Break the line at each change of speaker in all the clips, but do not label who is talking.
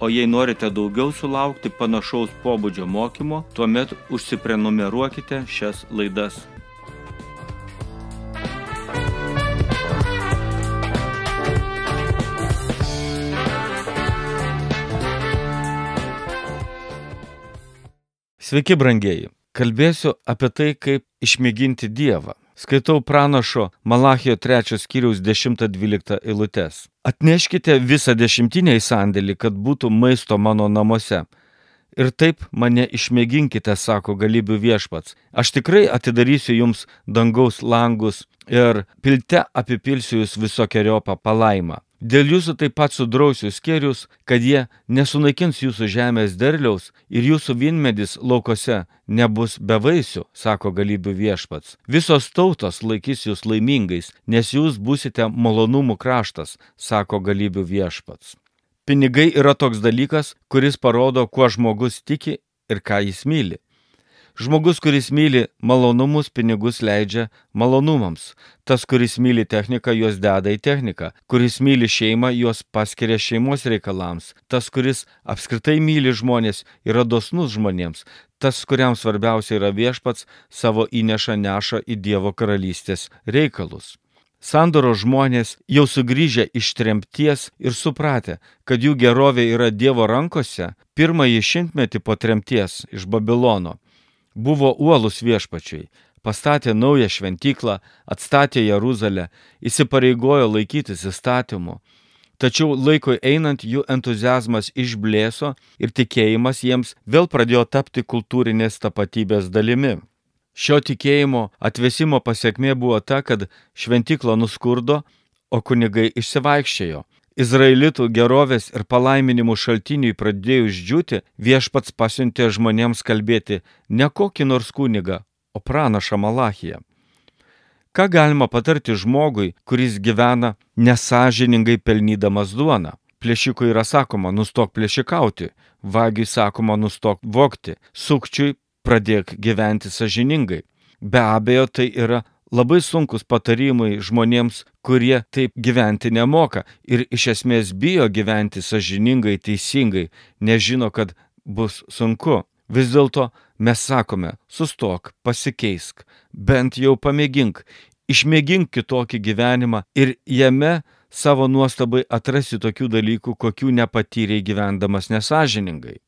O jei norite daugiau sulaukti panašaus pobūdžio mokymo, tuomet užsiprenumeruokite šias laidas. Sveiki, brangieji. Kalbėsiu apie tai, kaip išmėginti Dievą. Skaitau pranašo Malachijo 3 skyriaus 10-12 eilutes. Atneškite visą dešimtinę į sandėlį, kad būtų maisto mano namuose. Ir taip mane išmėginkite, sako galybių viešpats. Aš tikrai atidarysiu jums dangaus langus ir pilte apipilsiu jūs visokiojopą palaimą. Dėl jūsų taip pat sudrausiu skėrius, kad jie nesunaikins jūsų žemės derliaus ir jūsų vynmedis laukose nebus be vaisių, sako galybių viešpats. Visos tautos laikys jūs laimingais, nes jūs busite malonumų kraštas, sako galybių viešpats. Pinigai yra toks dalykas, kuris parodo, kuo žmogus tiki ir ką jis myli. Žmogus, kuris myli malonumus, pinigus leidžia malonumams. Tas, kuris myli techniką, juos deda į techniką. Kuris myli šeimą, juos paskiria šeimos reikalams. Tas, kuris apskritai myli žmonės, yra dosnus žmonėms. Tas, kuriam svarbiausia yra viešpats, savo įneša neša į Dievo karalystės reikalus. Sandoro žmonės jau sugrįžę iš tremties ir supratę, kad jų gerovė yra Dievo rankose, pirmąjį šimtmetį po tremties iš Babilono buvo uolus viešpačiai, pastatė naują šventyklą, atstatė Jeruzalę, įsipareigojo laikytis įstatymų. Tačiau laikui einant jų entuzijazmas išblėso ir tikėjimas jiems vėl pradėjo tapti kultūrinės tapatybės dalimi. Šio tikėjimo atvesimo pasiekmė buvo ta, kad šventykla nuskurdo, o kunigai išsivaikščiojo. Izraelitų gerovės ir palaiminimų šaltiniui pradėjus džiūti, viešpats pasiuntė žmonėms kalbėti ne kokį nors kunigą, o pranašą Malachiją. Ką galima patarti žmogui, kuris gyvena nesažiningai pelnydamas duoną? Plėšikui yra sakoma, nustok plėšikauti, vagiui sakoma, nustok vokti, sukčiui pradėk gyventi sažiningai. Be abejo, tai yra labai sunkus patarimai žmonėms, kurie taip gyventi nemoka ir iš esmės bijo gyventi sažiningai, teisingai, nežino, kad bus sunku. Vis dėlto mes sakome, sustok, pasikeisk, bent jau pamėgink, išmėgink kitokį gyvenimą ir jame savo nuostabai atrasi tokių dalykų, kokių nepatyrei gyvendamas nesažiningai.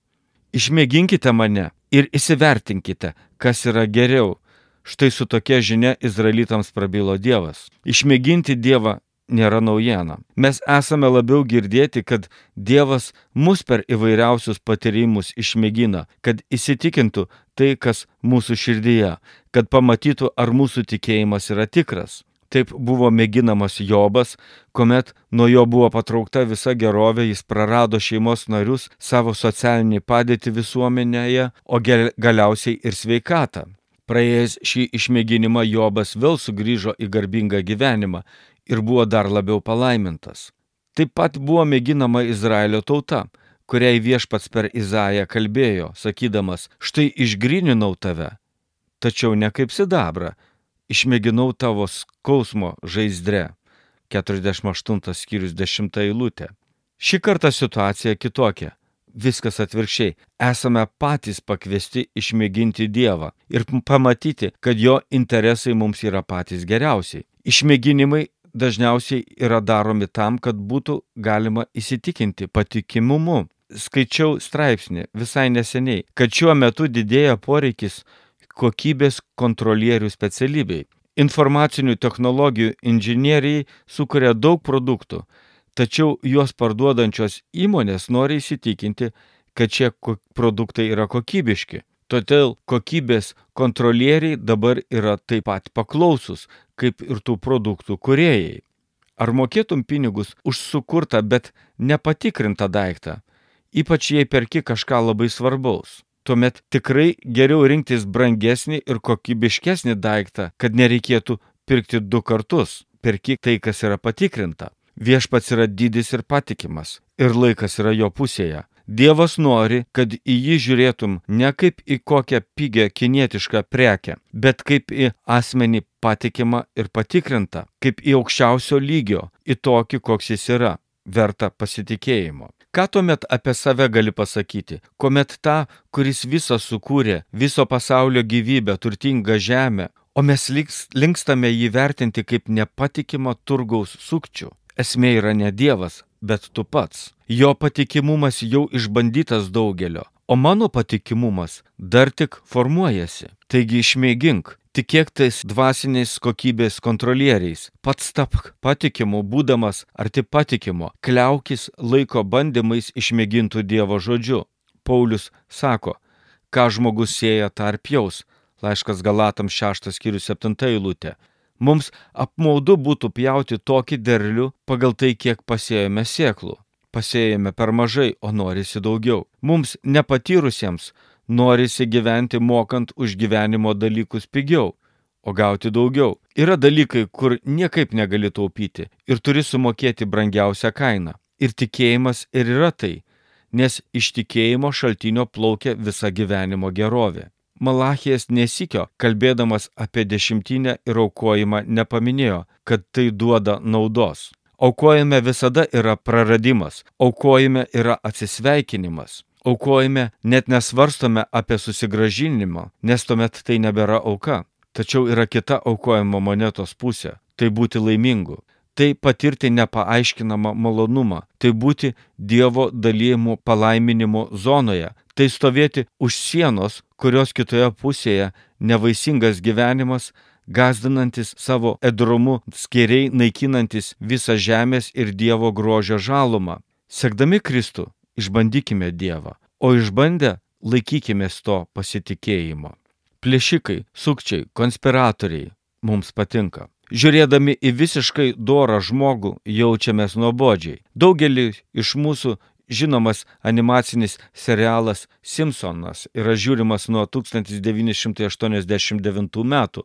Išmėginkite mane ir įsivertinkite, kas yra geriau Štai su tokia žinia izraelitams prabilo Dievas. Išmėginti Dievą nėra naujiena. Mes esame labiau girdėti, kad Dievas mus per įvairiausius patyrimus išmėgina, kad įsitikintų tai, kas mūsų širdyje, kad pamatytų, ar mūsų tikėjimas yra tikras. Taip buvo mėginamas Jobas, kuomet nuo jo buvo patraukta visa gerovė, jis prarado šeimos narius, savo socialinį padėtį visuomenėje, o galiausiai ir sveikatą. Praėjęs šį išmėginimą Jobas vėl sugrįžo į garbingą gyvenimą ir buvo dar labiau palaimintas. Taip pat buvo mėginama Izraelio tauta, kuriai viešpats per Izaiją kalbėjo, sakydamas, štai išgrininau tave, tačiau ne kaip sidabrą, išmėginau tavo skausmo žaizdre. 48 skyrius 10 eilutė. Šį kartą situacija kitokia viskas atvirkščiai. Esame patys pakviesti išmėginti Dievą ir pamatyti, kad jo interesai mums yra patys geriausiai. Išmėginimai dažniausiai yra daromi tam, kad būtų galima įsitikinti patikimumu. Skaičiau straipsnį visai neseniai, kad šiuo metu didėja poreikis kokybės kontrolierių specialybei. Informacinių technologijų inžinieriai sukuria daug produktų, tačiau juos parduodančios įmonės nori įsitikinti, kad šie produktai yra kokybiški. Todėl kokybės kontrolieriai dabar yra taip pat paklausus, kaip ir tų produktų kuriejai. Ar mokėtum pinigus už sukurtą, bet nepatikrintą daiktą, ypač jei perki kažką labai svarbaus? Tuomet tikrai geriau rinktis brangesnį ir kokybiškesnį daiktą, kad nereikėtų pirkti du kartus. Perki tai, kas yra patikrinta. Viešpats yra didis ir patikimas, ir laikas yra jo pusėje. Dievas nori, kad į jį žiūrėtum ne kaip į kokią pigę kinietišką prekę, bet kaip į asmenį patikimą ir patikrintą, kaip į aukščiausio lygio, į tokį, koks jis yra, verta pasitikėjimo. Ką tuomet apie save gali pasakyti, kuomet tą, kuris visą sukūrė, viso pasaulio gyvybę, turtingą žemę, o mes linkstame jį vertinti kaip nepatikimą turgaus sukčių? Esmė yra ne Dievas, bet tu pats. Jo patikimumas jau išbandytas daugelio, o mano patikimumas dar tik formuojasi. Taigi išmėgink, tikėk tais dvasiniais kokybės kontrolieriais, pats tapk patikimu, būdamas arti patikimo, kliaukis laiko bandymais išmėgintų Dievo žodžiu. Paulius sako, ką žmogus sėja tarp jaus. Laiškas Galatams 6 skyrius 7 eilutė. Mums apmaudu būtų pjauti tokį derlių pagal tai, kiek pasėjome sėklų. Pasėjome per mažai, o norisi daugiau. Mums nepatyrusiems norisi gyventi mokant už gyvenimo dalykus pigiau, o gauti daugiau. Yra dalykai, kur niekaip negali taupyti ir turi sumokėti brangiausią kainą. Ir tikėjimas ir yra tai, nes iš tikėjimo šaltinio plaukia visa gyvenimo gerovė. Malachijas nesikio, kalbėdamas apie dešimtinę ir aukojimą, nepaminėjo, kad tai duoda naudos. Aukojime visada yra praradimas, aukojime yra atsisveikinimas. Aukojime net nesvarstome apie susigražinimą, nes tuomet tai nebėra auka. Tačiau yra kita aukojimo monetos pusė - tai būti laimingu. Tai patirti nepaaiškinamą malonumą, tai būti Dievo dalymų palaiminimo zonoje, tai stovėti už sienos, kurios kitoje pusėje nevaisingas gyvenimas, gazdinantis savo edrumu, skeriai naikinantis visą žemės ir Dievo grožio žalumą. Sekdami Kristų, išbandykime Dievą, o išbandę laikykime to pasitikėjimo. Plėšikai, sukčiai, konspiratoriai mums patinka. Žiūrėdami į visiškai dorą žmogų jaučiamės nuobodžiai. Daugelį iš mūsų žinomas animacinis serialas Simpsonas yra žiūrimas nuo 1989 metų,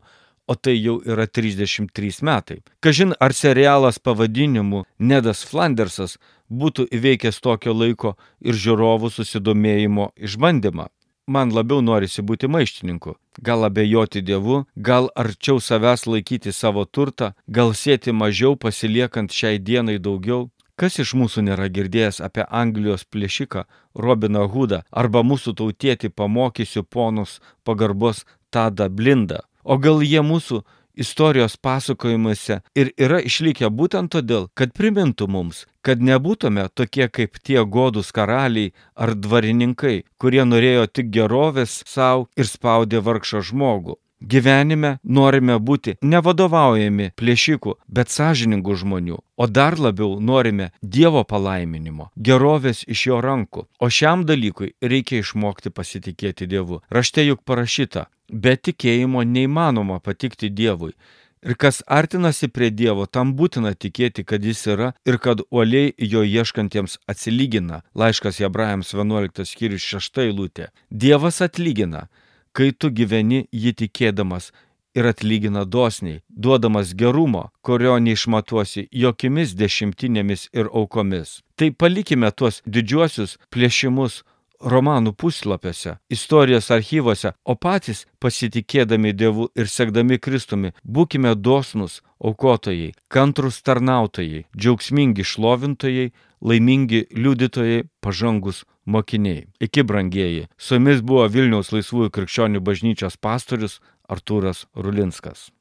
o tai jau yra 33 metai. Kažin ar serialas pavadinimu Nedas Flandersas būtų įveikęs tokio laiko ir žiūrovų susidomėjimo išbandymą. Man labiau norisi būti maištininku, gal abejoti Dievu, gal arčiau savęs laikyti savo turtą, gal sėti mažiau pasiliekant šiai dienai daugiau, Kas iš mūsų nėra girdėjęs apie Anglijos plėšiką Robiną Hudą arba mūsų tautietį pamokysiu ponus pagarbos Tada Blindą? O gal jie mūsų istorijos pasakojimuose ir yra išlikę būtent todėl, kad primintų mums, kad nebūtume tokie kaip tie godus karaliai ar dvarininkai, kurie norėjo tik gerovės savo ir spaudė vargšą žmogų. Gyvenime norime būti nevadovaujami plėšikų, bet sąžiningų žmonių, o dar labiau norime Dievo palaiminimo, gerovės iš jo rankų. O šiam dalykui reikia išmokti pasitikėti Dievu. Rašte juk parašyta, be tikėjimo neįmanoma patikti Dievui. Ir kas artinasi prie Dievo, tam būtina tikėti, kad Jis yra ir kad uoliai jo ieškantiems atsilygina. Laiškas Hebrajams 11 skyrius 6 eilutė. Dievas atlygina kai tu gyveni jį tikėdamas ir atlygina dosniai, duodamas gerumo, kurio neišmatuosi jokiamis dešimtinėmis ir aukomis. Tai palikime tuos didžiuosius plėšimus romanų puslapiuose, istorijos archyvose, o patys pasitikėdami Dievu ir sekdami Kristumi, būkime dosnus aukotojai, kantrus tarnautojai, džiaugsmingi šlovintojai, laimingi liudytojai, pažangus mokiniai. Iki brangieji, su jumis buvo Vilniaus laisvųjų krikščionių bažnyčios pastorius Artūras Rulinskas.